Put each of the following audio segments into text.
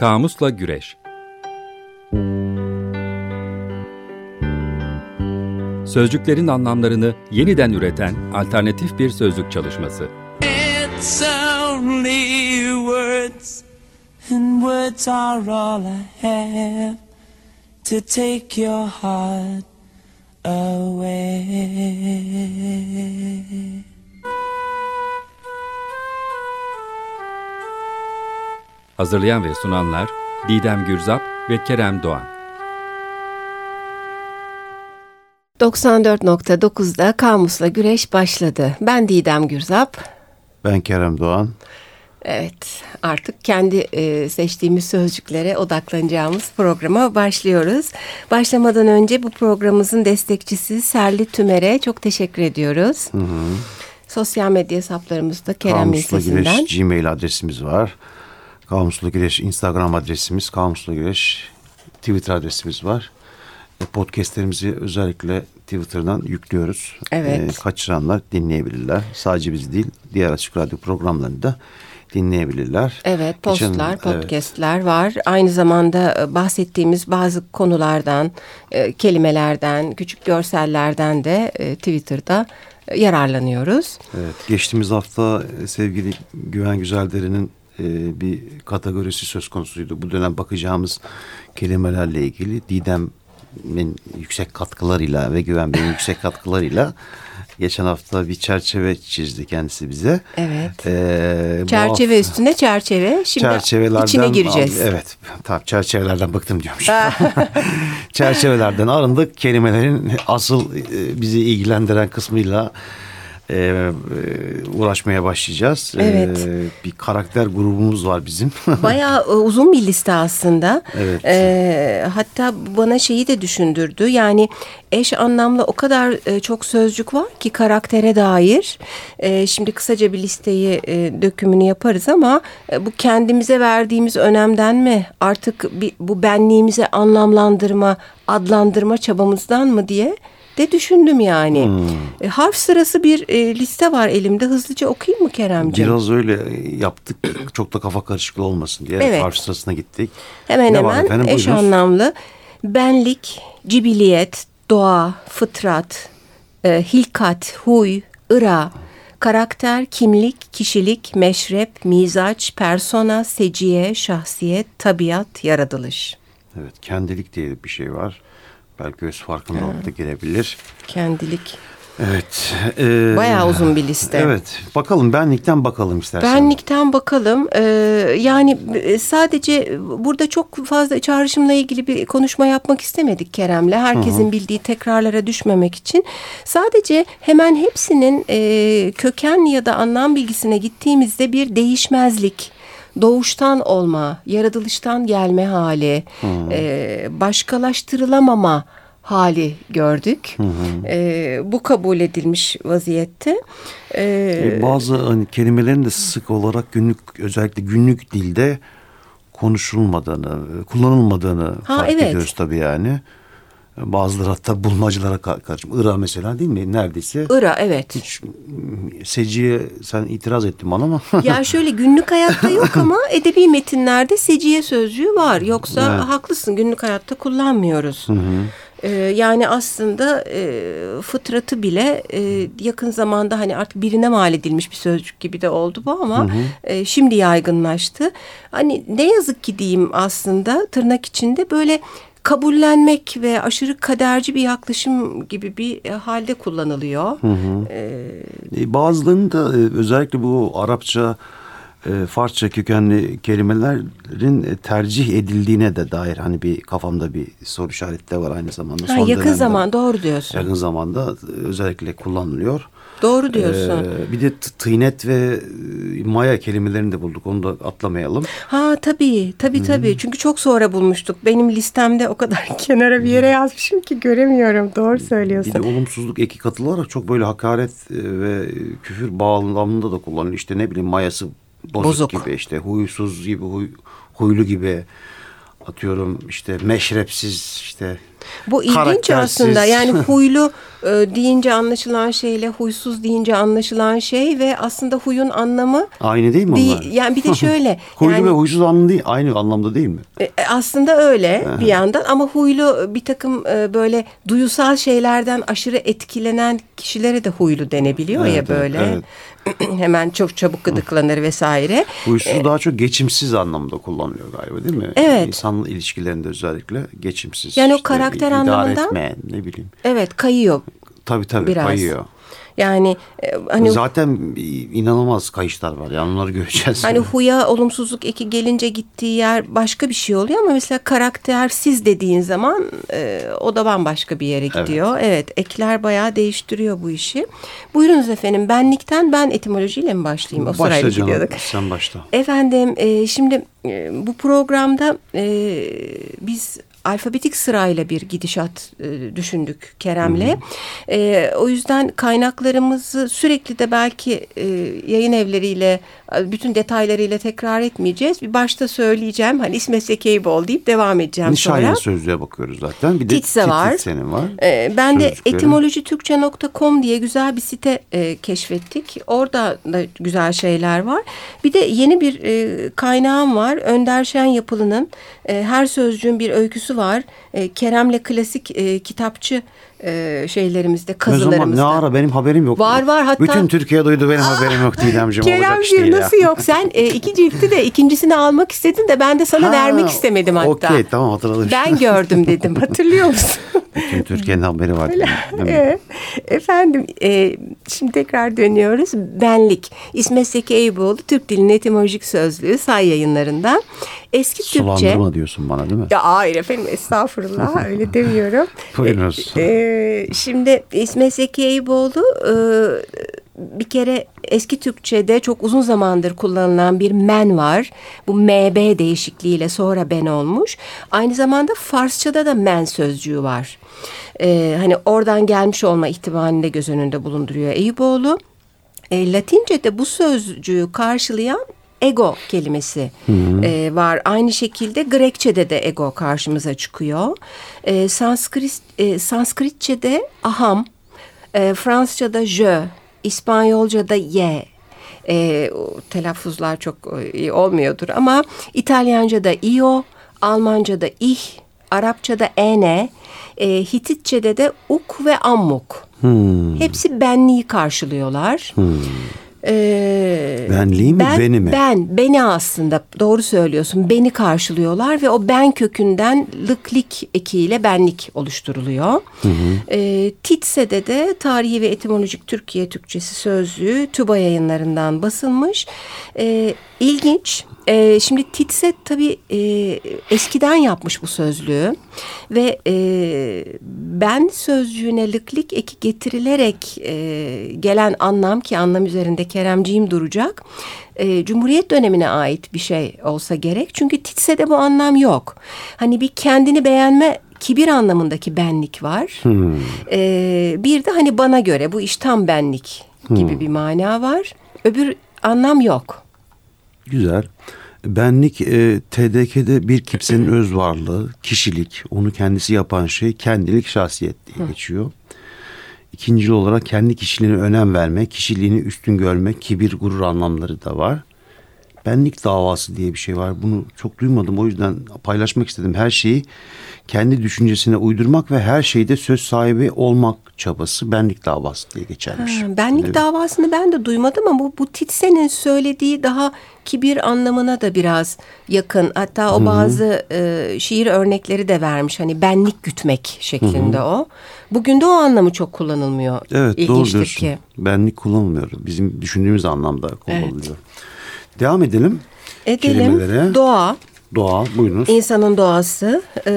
Kamusla Güreş Sözcüklerin anlamlarını yeniden üreten alternatif bir sözlük çalışması. It's only words and words are all I have to take your heart away. Hazırlayan ve sunanlar Didem Gürzap ve Kerem Doğan. 94.9'da Kamus'la Güreş başladı. Ben Didem Gürzap. Ben Kerem Doğan. Evet, artık kendi e, seçtiğimiz sözcüklere odaklanacağımız programa başlıyoruz. Başlamadan önce bu programımızın destekçisi Serli Tümer'e çok teşekkür ediyoruz. Hı hı. Sosyal medya hesaplarımızda Kerem Kamusla Güreş Gmail adresimiz var. Kamusla Güreş Instagram adresimiz, Kamusla Güreş Twitter adresimiz var. E, podcastlerimizi özellikle Twitter'dan yüklüyoruz. Evet. E, kaçıranlar dinleyebilirler. Sadece biz değil, diğer açık radyo programlarını da dinleyebilirler. Evet, postlar, Geçen, podcastler evet. var. Aynı zamanda e, bahsettiğimiz bazı konulardan, e, kelimelerden, küçük görsellerden de Twitter'da yararlanıyoruz. Evet, geçtiğimiz hafta sevgili Güven Güzeldere'nin e, bir kategorisi söz konusuydu. Bu dönem bakacağımız kelimelerle ilgili Didem'in yüksek katkılarıyla ve Güven Bey'in yüksek katkılarıyla geçen hafta bir çerçeve çizdi kendisi bize. Evet. Ee, çerçeve hafta, üstüne çerçeve. Şimdi çerçevelerden, içine gireceğiz. Evet. Tamam çerçevelerden bıktım diyormuş. çerçevelerden arındık. Kelimelerin asıl e, bizi ilgilendiren kısmıyla e, e, uğraşmaya başlayacağız. E, evet. E, bir karakter grubumuz var bizim. Bayağı e, uzun bir liste aslında. Evet. E, hatta bana şeyi de düşündürdü. Yani eş anlamlı o kadar e, çok sözcük var ki karaktere dair. E, şimdi kısaca bir listeyi e, dökümünü yaparız ama e, bu kendimize verdiğimiz önemden mi? Artık bir, bu benliğimize anlamlandırma, adlandırma çabamızdan mı diye de düşündüm yani. Hmm. E, harf sırası bir e, liste var elimde. Hızlıca okuyayım mı Keremciğim? Biraz öyle yaptık. Çok da kafa karışıklığı olmasın diye evet. harf sırasına gittik. Hemen ne hemen efendim? eş Buyurunuz. anlamlı. Benlik, cibiliyet, doğa, fıtrat, e, hilkat, huy, ıra, karakter, kimlik, kişilik, meşrep, mizaç, persona, seciye, şahsiyet, tabiat, yaratılış. Evet, kendilik diye bir şey var. Belki göz farkındalık da gelebilir. Kendilik. Evet. E, Bayağı uzun bir liste. Evet. Bakalım benlikten bakalım istersen. Benlikten bakalım. E, yani e, sadece burada çok fazla çağrışımla ilgili bir konuşma yapmak istemedik Kerem'le. Herkesin Hı-hı. bildiği tekrarlara düşmemek için. Sadece hemen hepsinin e, köken ya da anlam bilgisine gittiğimizde bir değişmezlik doğuştan olma, yaratılıştan gelme hali, hmm. e, başkalaştırılamama hali gördük. Hı E, bu kabul edilmiş vaziyette. E, e, bazı hani kelimelerin de sık olarak günlük özellikle günlük dilde konuşulmadığını, kullanılmadığını ha, fark evet. ediyoruz tabii yani. Bazıları hatta bulmacılara karşı. Ira mesela değil mi? Neredeyse. Ira evet. Hiç seciye sen itiraz ettin bana ama. ya şöyle günlük hayatta yok ama edebi metinlerde seciye sözcüğü var. Yoksa evet. haklısın günlük hayatta kullanmıyoruz. Hı hı. Ee, yani aslında e, fıtratı bile e, yakın zamanda hani artık birine mal edilmiş bir sözcük gibi de oldu bu ama hı hı. E, şimdi yaygınlaştı. Hani ne yazık ki diyeyim aslında tırnak içinde böyle kabullenmek ve aşırı kaderci bir yaklaşım gibi bir e, halde kullanılıyor. Hı hı. Ee, Bazılarının da e, özellikle bu Arapça e, Farsça kökenli kelimelerin tercih edildiğine de dair hani bir kafamda bir soru işareti de var aynı zamanda. Ha, yakın dönemde, zaman doğru diyorsun. Yakın zamanda özellikle kullanılıyor. Doğru diyorsun. Ee, bir de tıynet ve e, maya kelimelerini de bulduk. Onu da atlamayalım. Ha tabii tabii hmm. tabii. Çünkü çok sonra bulmuştuk. Benim listemde o kadar kenara bir yere yazmışım ki göremiyorum. Doğru söylüyorsun. Bir de olumsuzluk eki katılarak çok böyle hakaret e, ve küfür bağlamında da kullanılıyor. İşte ne bileyim mayası bozuk, bozuk. gibi işte huysuz gibi huy, huylu gibi atıyorum işte meşrepsiz işte Bu ilginç aslında. Yani huylu e, deyince anlaşılan şeyle huysuz deyince anlaşılan şey ve aslında huyun anlamı Aynı değil mi değil. onlar? Yani bir de şöyle. Huylu yani, ve huysuz anlamı değil, aynı anlamda değil mi? e, aslında öyle bir yandan ama huylu bir takım e, böyle duyusal şeylerden aşırı etkilenen kişilere de huylu denebiliyor ya Evet, evet, böyle. evet. Hemen çok çabuk gıdıklanır vesaire. Huysuz daha çok geçimsiz anlamda kullanılıyor galiba değil mi? Evet. İnsan ilişkilerinde özellikle geçimsiz. Yani o işte karakter idare anlamında- etmeyen, ne bileyim. Evet kayıyor Tabii tabii biraz. kayıyor. Yani e, hani Zaten inanılmaz kayışlar var. Yani onları göreceğiz. Hani huya olumsuzluk eki gelince gittiği yer başka bir şey oluyor ama mesela karaktersiz dediğin zaman e, o da bambaşka bir yere gidiyor. Evet. ekler bayağı değiştiriyor bu işi. Buyurunuz efendim benlikten ben etimolojiyle mi başlayayım? O Başla sırayla canım, gidiyorduk. sen başla. Efendim e, şimdi e, bu programda e, biz alfabetik sırayla bir gidişat e, düşündük Kerem'le. E, o yüzden kaynaklarımızı sürekli de belki e, yayın evleriyle e, bütün detaylarıyla tekrar etmeyeceğiz. Bir başta söyleyeceğim hani İsmet Sekeyboğlu deyip devam edeceğim Nişanyen sonra. sözlüğe bakıyoruz zaten. Bir de Titse var. Titse'nin var. Ee, ben de etimolojitürkçe.com diye güzel bir site e, keşfettik. Orada da güzel şeyler var. Bir de yeni bir e, kaynağım var. Önder Şen Yapılı'nın e, Her Sözcüğün Bir Öyküsü var. E, Kerem'le klasik e, kitapçı e, şeylerimizde, Ne zaman kazılarımızda. ne ara benim haberim yok. Var, var, hatta- Bütün Türkiye duydu benim haberim yok Didemciğim olacak iş değil ya. nasıl yok? Sen e, iki ciltti de ikincisini almak istedin de ben de sana Ha, vermek istemedim hatta. Okey tamam hatırladım. Ben gördüm dedim. Hatırlıyor musun? Bütün Türkiye'nin haberi var. mi? Ee, Efendim e, şimdi tekrar dönüyoruz. Benlik. İsmet Zeki Eyüboğlu Türk Dilinin Etimolojik Sözlüğü say yayınlarından. Eski Türkçe. Sulandırma diyorsun bana değil mi? Ya hayır efendim estağfurullah öyle demiyorum. Buyurunuz. E, e, şimdi İsmet Zeki Eyüboğlu e, bir kere eski Türkçe'de çok uzun zamandır kullanılan bir men var. Bu MB değişikliğiyle sonra ben olmuş. Aynı zamanda Farsça'da da men sözcüğü var. E, hani oradan gelmiş olma ihtimalini de göz önünde bulunduruyor Eyüboğlu. E, Latince'de bu sözcüğü karşılayan ego kelimesi e, var. Aynı şekilde Grekçe'de de ego karşımıza çıkıyor. E, Sanskrit, e, Sanskritçe'de aham, e, Fransızca'da je, İspanyolca'da ye. E, telaffuzlar çok e, iyi olmuyordur ama İtalyanca'da io, Almanca'da ich, Arapça'da ene, e, Hititçe'de de uk ve ammuk. Hepsi benliği karşılıyorlar. Ee, Benliği mi, ben, beni mi? Ben, beni aslında doğru söylüyorsun. Beni karşılıyorlar ve o ben kökünden lıklik ekiyle benlik oluşturuluyor. Ee, Titse'de de Tarihi ve Etimolojik Türkiye Türkçesi Sözlüğü TÜBA yayınlarından basılmış. Ee, ilginç. Ee, şimdi Titse tabii e, eskiden yapmış bu sözlüğü ve e, ben sözcüğüne lıklik eki getirilerek e, gelen anlam ki anlam üzerinde Keremciğim duracak. E, Cumhuriyet dönemine ait bir şey olsa gerek. Çünkü Titse'de bu anlam yok. Hani bir kendini beğenme kibir anlamındaki benlik var. E, bir de hani bana göre bu iş tam benlik gibi bir mana var. Öbür anlam yok. Güzel. Benlik e, TDK'de bir kimsenin öz varlığı, kişilik, onu kendisi yapan şey kendilik, şahsiyet diye geçiyor. İkincil olarak kendi kişiliğine önem verme, kişiliğini üstün görme, kibir, gurur anlamları da var. Benlik davası diye bir şey var. Bunu çok duymadım. O yüzden paylaşmak istedim. Her şeyi kendi düşüncesine uydurmak ve her şeyde söz sahibi olmak çabası benlik davası diye geçermiş. Ha, benlik Evet. davasını ben de duymadım ama bu, bu Titse'nin söylediği daha kibir anlamına da biraz yakın. Hatta o bazı e, şiir örnekleri de vermiş. Hani benlik gütmek şeklinde o. Bugün de o anlamı çok kullanılmıyor. Evet doğru İlginçtir diyorsun. ki. Benlik kullanılmıyor. Bizim düşündüğümüz anlamda kullanılıyor. Devam edelim. Edelim. Kelimelere. Doğa, Doğa buyurunuz. insanın doğası. E,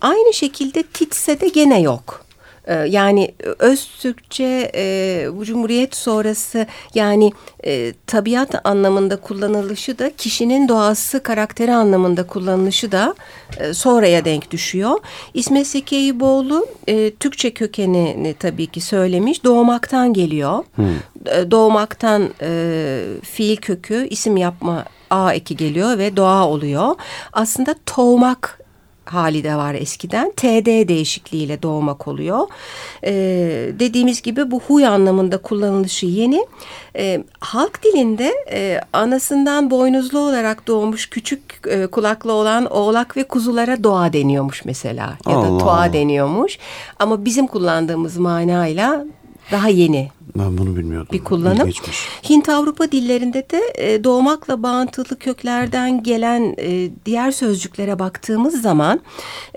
aynı şekilde Titse'de gene yok. E, Yani öz Türkçe e, bu Cumhuriyet sonrası yani e, tabiat anlamında kullanılışı da kişinin doğası karakteri anlamında kullanılışı da e, sonraya denk düşüyor. İsmet Zeki Eyüboğlu e, Türkçe kökenini tabii ki söylemiş. Doğmaktan geliyor. E, Doğmaktan e, fiil kökü isim yapma A eki geliyor ve doğa oluyor. Aslında toğmak hali de var eskiden. TD değişikliğiyle doğmak oluyor. Ee, dediğimiz gibi bu huy anlamında kullanılışı yeni. Ee, halk dilinde e, anasından boynuzlu olarak doğmuş küçük e, kulaklı olan oğlak ve kuzulara doğa deniyormuş mesela. Ya da Allah toğa Allah. deniyormuş. Ama bizim kullandığımız manayla daha yeni Ben bunu bilmiyordum. bir kullanım. İlginçmiş. Hint Avrupa dillerinde de e, doğmakla bağıntılı köklerden gelen e, diğer sözcüklere baktığımız zaman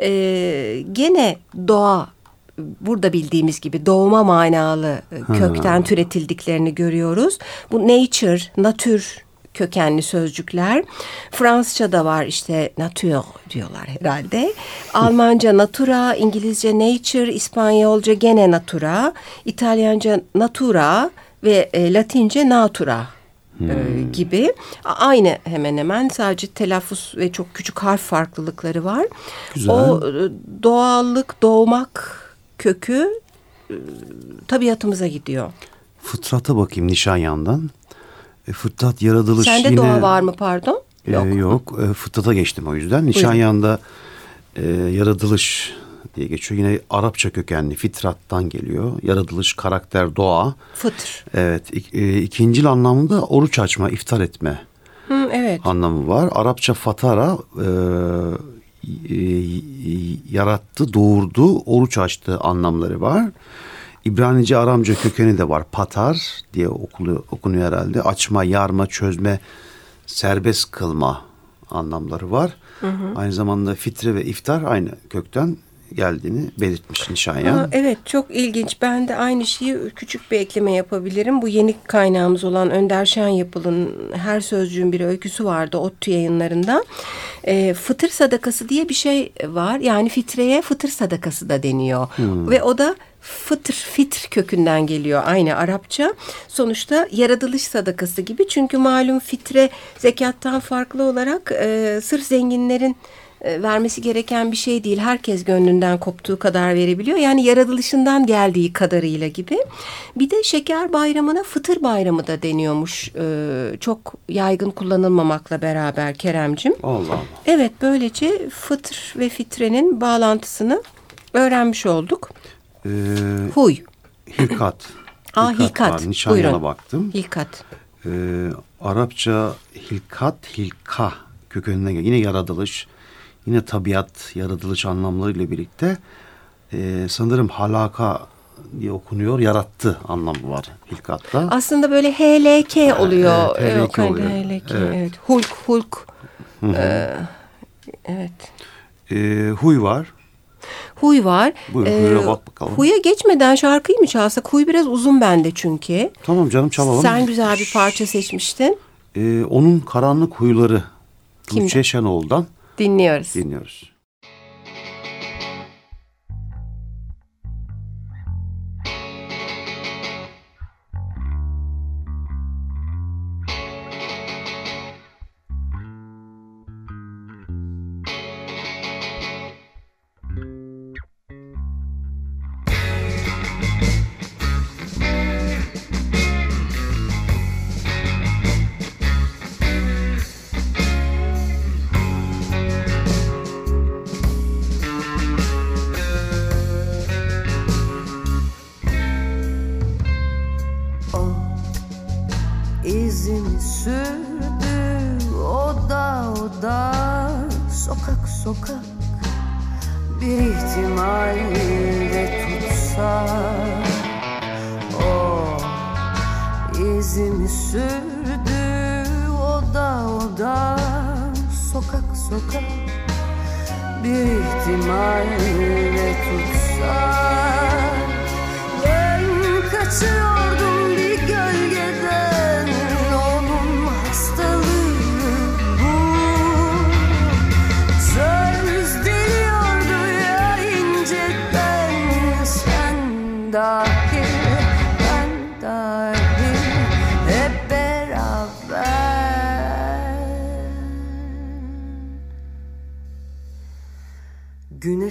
e, gene doğa burada bildiğimiz gibi doğma manalı kökten türetildiklerini görüyoruz. Bu nature, natür kökenli sözcükler. Fransızca'da var işte nature diyorlar herhalde. Almanca natura, İngilizce nature, İspanyolca gene natura, İtalyanca natura ve e, Latince natura e, gibi. A- Aynı hemen hemen sadece telaffuz ve çok küçük harf farklılıkları var. Güzel. O e, doğallık, doğmak kökü e, tabiatımıza gidiyor. Fıtrata bakayım Nişanyan'dan. E, fıtrat yaratılış Sende yine... doğa var mı pardon? E, yok. E, fıtrata geçtim o yüzden. Nişanyan'da e, yaratılış diye geçiyor. Yine Arapça kökenli fitrattan geliyor. Yaratılış, karakter, doğa. Fıtır. Evet. ik- e, ikincil anlamında oruç açma, iftar etme Hı, evet. anlamı var. Arapça fatara e, e, yarattı, doğurdu, oruç açtı anlamları var. İbranice Aramca kökeni de var. Patar diye okulu, okunuyor herhalde. Açma, yarma, çözme, serbest kılma anlamları var. Aynı zamanda fitre ve iftar aynı kökten geldiğini belirtmiş Nişanyan. Aa, evet çok ilginç. Ben de aynı şeyi küçük bir ekleme yapabilirim. Bu yeni kaynağımız olan Önder Şen Yapıl'ın Her Sözcüğün Bir Öyküsü vardı ODTÜ yayınlarında. Ee, fıtır sadakası diye bir şey var. Yani fitreye fıtır sadakası da deniyor. Ve o da fıtır, fitr kökünden geliyor aynı Arapça. Sonuçta yaratılış sadakası gibi. Çünkü malum fitre zekattan farklı olarak e, sırf zenginlerin e, vermesi gereken bir şey değil. Herkes gönlünden koptuğu kadar verebiliyor. Yani yaratılışından geldiği kadarıyla gibi. Bir de şeker bayramına fıtır bayramı da deniyormuş. E, çok yaygın kullanılmamakla beraber Keremcim. Allah Allah. Evet böylece fıtır ve fitrenin bağlantısını öğrenmiş olduk. Ee, Huy, hilkat. Aa, hilkat. var. Nişanyan'a Buyurun. baktım. hilkat. Ee, Arapça hilkat, hilka kökeninden geliyor. Yine yaratılış, yine tabiat, yaratılış anlamlarıyla birlikte e, sanırım halaka diye okunuyor. Yarattı anlamı var hilkatta. Aslında böyle HLK oluyor. evet, HLK Yok, hani oluyor. HLK, Evet. evet. Hulk, Hulk. Ee, evet. Ee, huy var. Huy var. Buyurun, Ee, huya bak bakalım. Huya geçmeden şarkıyı mı çalsak? Huy biraz uzun bende çünkü. Tamam canım çalalım. Sen güzel bir parça seçmiştin. Ee, onun karanlık huyları? Tuğçe Şenoğlu'dan Dinliyoruz. dinliyoruz.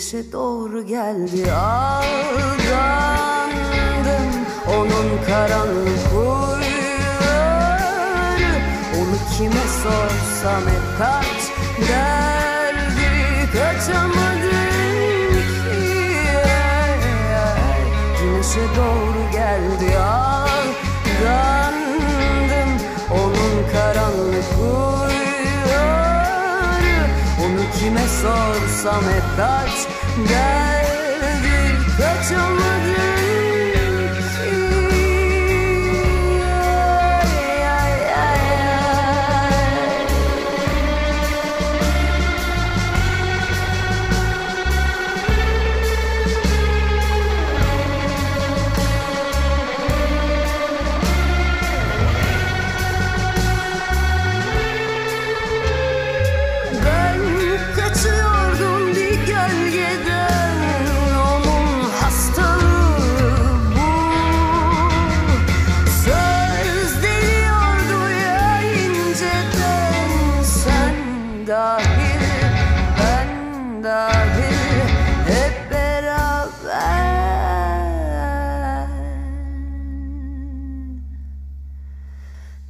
güneşe doğru geldi. Aldandım onun karanlık huyları. Onu kime sorsam hep kaç derdi Kaçamadım ki? Güneşe doğru sorsam hep kaç derdi kaçamadım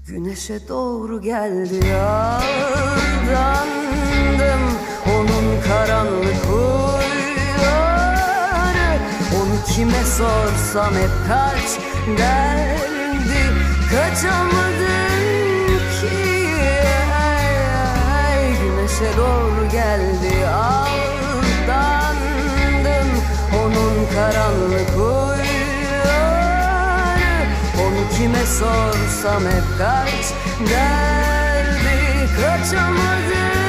Güneşe doğru geldi yağdandım Onun karanlık huyları Onu kime sorsam hep kaç derdi Kaçamadım ki. Ay, ay, Güneşe doğru geldi aldandım. Onun karanlık huyları kime sorsam hep kaç derdi kaçamadım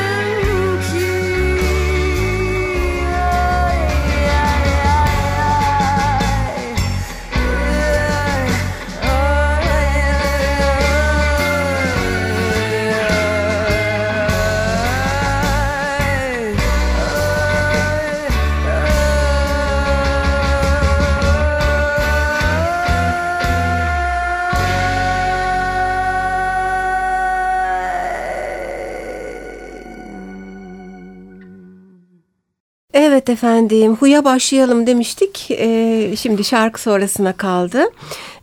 Evet efendim huya başlayalım demiştik. Ee, şimdi şarkı sonrasına kaldı.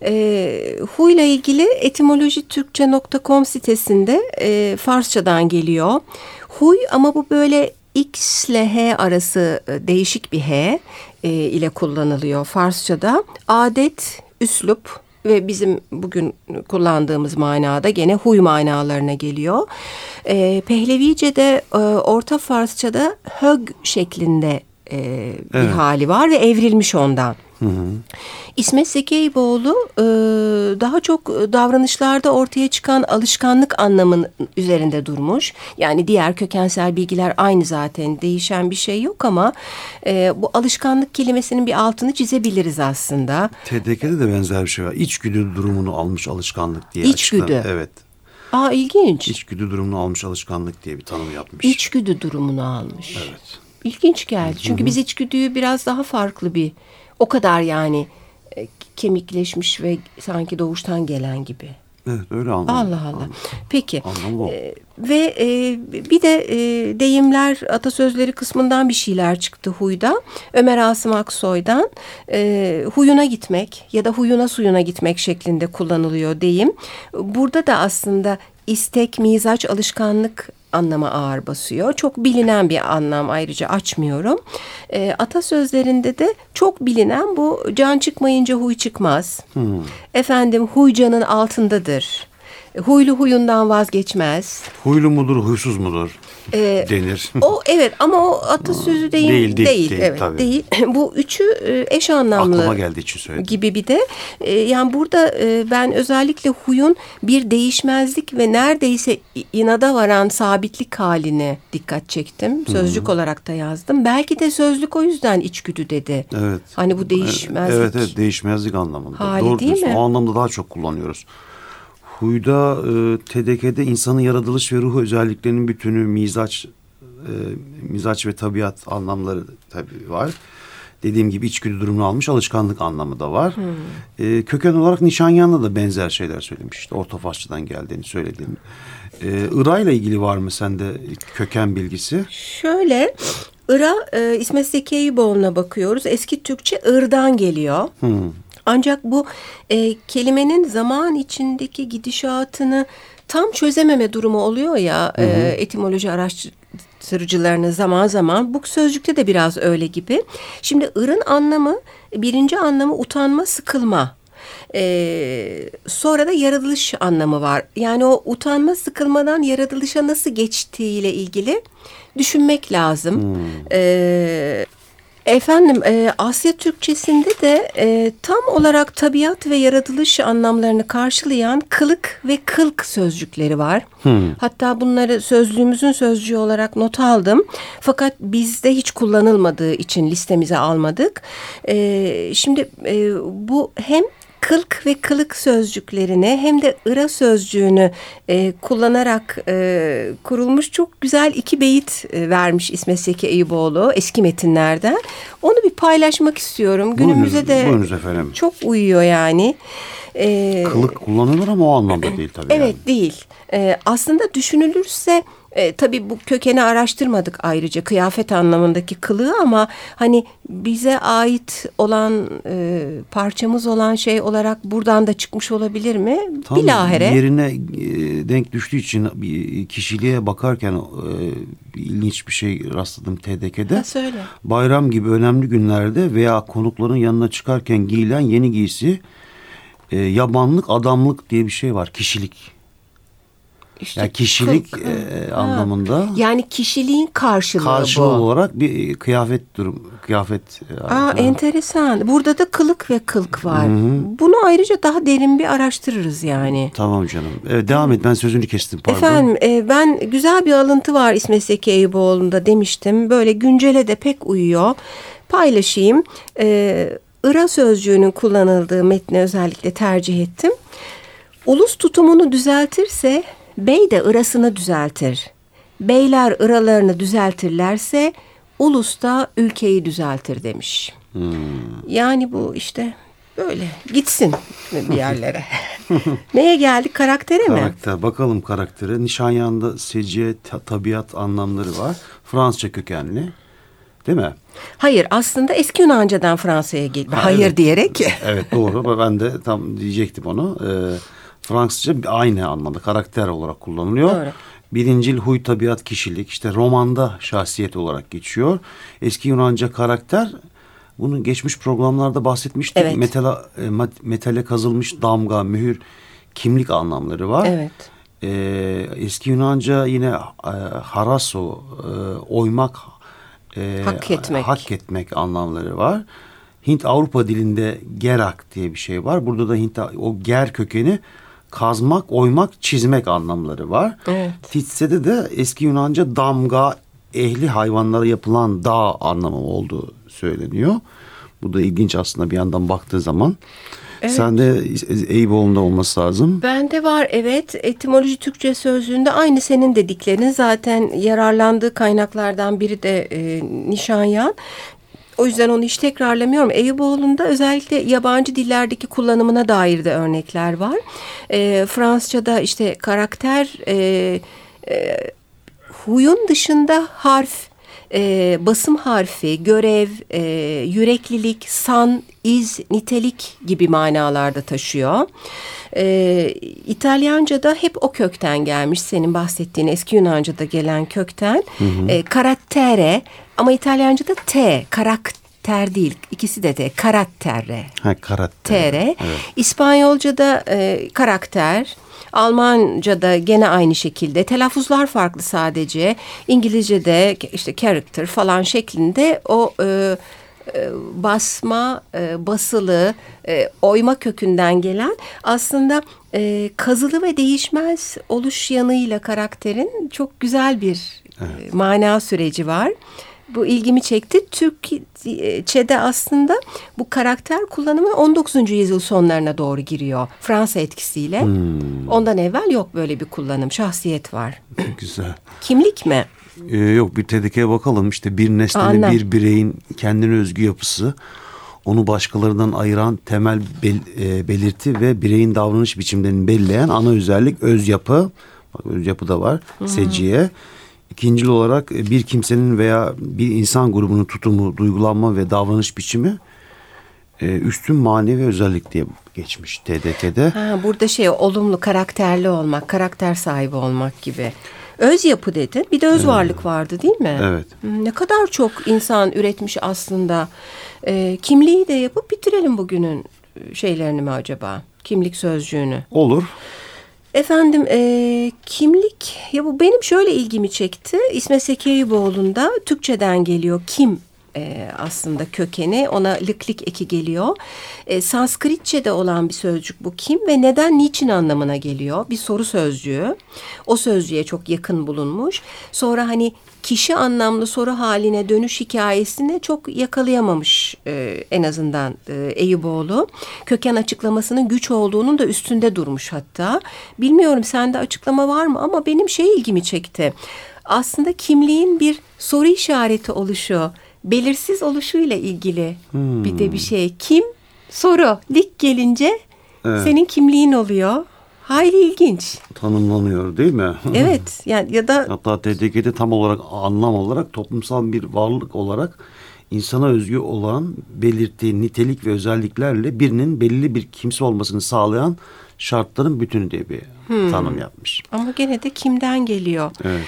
Ee, huyla ilgili etimolojitürkçe.com sitesinde e, Farsçadan geliyor. Huy ama bu böyle X ile H arası e, değişik bir H e, ile kullanılıyor Farsçada. Adet, üslup ve bizim bugün kullandığımız manada gene huy manalarına geliyor. E, Pehlevice'de e, Orta Farsça'da hög şeklinde e, bir Evet. hali var ve evrilmiş ondan. İsmet Sekeyboğlu e, daha çok davranışlarda ortaya çıkan alışkanlık anlamının üzerinde durmuş. Yani diğer kökensel bilgiler aynı zaten değişen bir şey yok ama e, bu alışkanlık kelimesinin bir altını çizebiliriz aslında. TDK'de de benzer bir şey var. İçgüdü durumunu almış alışkanlık diye. İçgüdü. açıklan- Evet. Aa ilginç. İçgüdü durumunu almış alışkanlık diye bir tanım yapmış. İçgüdü durumunu almış. Evet. İlginç geldi. Çünkü biz içgüdüyü biraz daha farklı bir o kadar yani e, kemikleşmiş ve sanki doğuştan gelen gibi. Evet öyle anladım. Allah Allah. Peki. Anlamı o. Ee, ve e, bir de e, deyimler, atasözleri kısmından bir şeyler çıktı huyda. Ömer Asım Aksoy'dan e, huyuna gitmek ya da huyuna suyuna gitmek şeklinde kullanılıyor deyim. Burada da aslında istek, mizaç, alışkanlık anlama ağır basıyor. Çok bilinen bir anlam ayrıca açmıyorum. E, atasözlerinde de çok bilinen bu can çıkmayınca huy çıkmaz. Efendim huy canın altındadır. Huylu huyundan vazgeçmez. Huylu mudur, huysuz mudur Ee, denir. O evet ama o atasözü değil Değil, değil, değil, değil, evet tabii. değil. Bu üçü e, eş anlamlı. Aklıma geldiği için söyledim. gibi bir de e, yani burada e, ben özellikle huyun bir değişmezlik ve neredeyse inada varan sabitlik haline dikkat çektim. Sözcük olarak da yazdım. Belki de sözlük o yüzden içgüdü dedi. Evet. Hani bu değişmezlik. Evet evet değişmezlik anlamında. Hali Doğru değil diyorsun. mi? O anlamda daha çok kullanıyoruz. Huyda e, TDK'de insanın yaratılış ve ruh özelliklerinin bütünü mizaç e, mizaç ve tabiat anlamları tabii var. Dediğim gibi içgüdü durumunu almış alışkanlık anlamı da var. E, köken olarak Nişanyan'da da benzer şeyler söylemiş. İşte Orta Farsçadan geldiğini söylediğim. E, Ira ile ilgili var mı sende köken bilgisi? Şöyle Ira e, İsmet Zeki Eyüboğlu'na bakıyoruz. Eski Türkçe ırdan geliyor. Ancak bu e, kelimenin zaman içindeki gidişatını tam çözememe durumu oluyor ya e, etimoloji araştırıcılarının zaman zaman. Bu sözcükte de biraz öyle gibi. Şimdi ırın anlamı birinci anlamı utanma, sıkılma. Ee, sonra da yaratılış anlamı var. Yani o utanma sıkılmadan yaratılışa nasıl geçtiğiyle ilgili düşünmek lazım. Ee, Efendim e, Asya Türkçesinde de e, tam olarak tabiat ve yaratılış anlamlarını karşılayan kılık ve kılk sözcükleri var. Hatta bunları sözlüğümüzün sözcüğü olarak not aldım. Fakat bizde hiç kullanılmadığı için listemize almadık. E, şimdi e, bu hem kılk ve kılık sözcüklerini hem de ıra sözcüğünü e, kullanarak e, kurulmuş çok güzel iki beyit e, vermiş İsmet Seki Eyüboğlu eski metinlerden. Onu bir paylaşmak istiyorum. Günümüze de buyurunuz efendim. çok uyuyor yani. E, Kılık kullanılır ama o anlamda değil tabii. Evet yani. değil. Ee, aslında düşünülürse e, tabii bu kökeni araştırmadık ayrıca kıyafet anlamındaki kılığı ama hani bize ait olan e, parçamız olan şey olarak buradan da çıkmış olabilir mi? Tam Bilahare. yerine e, denk düştüğü için bir kişiliğe bakarken e, ilginç bir şey rastladım TDK'de. Ha, söyle. Bayram gibi önemli günlerde veya konukların yanına çıkarken giyilen yeni giysi e, yabanlık adamlık diye bir şey var kişilik. İşte Yani kişilik e, anlamında Yani kişiliğin karşılığı, karşılığı bu. olarak bir kıyafet durum kıyafet. e, Aa, ha. enteresan. Burada da kılık ve kılk var. Bunu ayrıca daha derin bir araştırırız yani. Tamam canım. Evet, devam et ben sözünü kestim pardon. Efendim e, ben güzel bir alıntı var İsmet Zeki Eyüboğlu'nda demiştim. Böyle güncele de pek uyuyor. Paylaşayım. E, Ira sözcüğünün kullanıldığı metni özellikle tercih ettim. Ulus tutumunu düzeltirse bey de ırasını düzeltir. Beyler ıralarını düzeltirlerse ulus da ülkeyi düzeltir demiş. Yani bu işte böyle gitsin bir yerlere. Neye geldik karaktere mi? Karakter. Bakalım karaktere. Nişanyan'da seciye, ta- tabiat anlamları var. Fransızca kökenli. Değil mi? Hayır aslında eski Yunanca'dan Fransa'ya geldi. Ha, Hayır evet. diyerek. Evet doğru. ben de tam diyecektim onu. Ee, Fransızca aynı anlamda karakter olarak kullanılıyor. Doğru. Birincil huy tabiat kişilik işte romanda şahsiyet olarak geçiyor. Eski Yunanca karakter bunu geçmiş programlarda bahsetmiştik. Evet. Metala, e, metale kazılmış damga, mühür, kimlik anlamları var. Evet. Ee, eski Yunanca yine e, haraso, e, oymak, e, Hak etmek. hak etmek anlamları var. Hint Avrupa dilinde gerak diye bir şey var. Burada da Hint o ger kökeni kazmak, oymak, çizmek anlamları var. Evet. Titse'de de eski Yunanca damga, ehli hayvanlara yapılan dağ anlamı olduğu söyleniyor. Bu da ilginç aslında bir yandan baktığı zaman. Sen de Eyüboğlu'nda olması lazım. Bende var evet etimoloji Türkçe sözlüğünde aynı senin dediklerin zaten yararlandığı kaynaklardan biri de e, Nişanyan. O yüzden onu hiç tekrarlamıyorum. Eyüboğlu'nda özellikle yabancı dillerdeki kullanımına dair de örnekler var. E, Fransızca'da işte karakter e, e, huyun dışında harf, e, basım harfi, görev, e, yüreklilik, san, iz, nitelik gibi manalarda taşıyor. E, İtalyanca'da hep o kökten gelmiş. Senin bahsettiğin eski Yunanca'da gelen kökten. E, karattere ama İtalyanca'da T, karakter değil. İkisi de T, karattere. Ha, karakter. TR. İspanyolca'da e, karakter. Almanca'da gene aynı şekilde. Telaffuzlar farklı sadece. İngilizce'de işte character falan şeklinde o e, basma, e, basılı, e, oyma kökünden gelen aslında e, kazılı ve değişmez oluş yanıyla karakterin çok güzel bir e, mana süreci var. Bu ilgimi çekti. Türkçe'de aslında bu karakter kullanımı 19. yüzyıl sonlarına doğru giriyor. Fransa etkisiyle. Ondan evvel yok böyle bir kullanım. Şahsiyet var. Güzel. Kimlik mi? Ee, yok bir TDK'ye bakalım. İşte bir nesnenin bir bireyin kendine özgü yapısı onu başkalarından ayıran temel bel- e, belirti ve bireyin davranış biçimlerini belirleyen ana özellik öz yapı. Bak öz yapı da var seciye. İkincil olarak e, bir kimsenin veya bir insan grubunun tutumu, duygulanma ve davranış biçimi e, üstün manevi özellik diye geçmiş TDK'de. Ha, burada şey olumlu karakterli olmak, karakter sahibi olmak gibi. Öz yapı dedin. Bir de öz varlık vardı değil mi? Evet. Ne kadar çok insan üretmiş aslında. Ee, kimliği de yapıp bitirelim bugünün şeylerini mi acaba? Kimlik sözcüğünü. Olur. Efendim e, kimlik ya bu benim şöyle ilgimi çekti. İsmet Seki Eyüboğlu'nda Türkçeden geliyor kim e, aslında kökeni ona lıklik eki geliyor. E, Sanskritçe'de olan bir sözcük bu kim ve neden niçin anlamına geliyor bir soru sözcüğü. O sözcüğe çok yakın bulunmuş. Sonra hani kişi anlamlı soru haline dönüş hikayesini çok yakalayamamış e, en azından e, Eyüboğlu. Köken açıklamasının güç olduğunun da üstünde durmuş hatta. Bilmiyorum sende açıklama var mı ama benim şey ilgimi çekti. Aslında kimliğin bir soru işareti oluşu, belirsiz oluşuyla ilgili bir de bir şey. Kim? Soru. Lik gelince Evet. senin kimliğin oluyor. Hayli ilginç. Tanımlanıyor değil mi? Evet. Yani ya da Hatta TDK'de tam olarak anlam olarak toplumsal bir varlık olarak insana özgü olan belirttiği nitelik ve özelliklerle birinin belirli bir kimse olmasını sağlayan şartların bütünü diye bir tanım yapmış. Ama gene de kimden geliyor? Evet.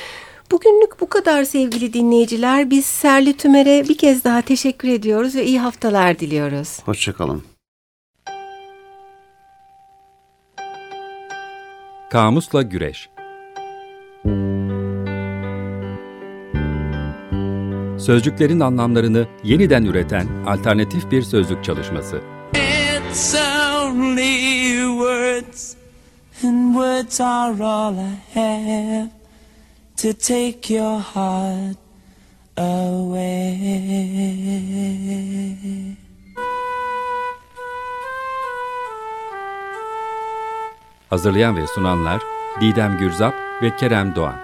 Bugünlük bu kadar sevgili dinleyiciler. Biz Serli Tümer'e bir kez daha teşekkür ediyoruz ve iyi haftalar diliyoruz. Hoşçakalın. Kamusla Güreş Sözcüklerin anlamlarını yeniden üreten alternatif bir sözlük çalışması. It's only words, and words are all I have to take your heart away. Hazırlayan ve sunanlar Didem Gürzap ve Kerem Doğan.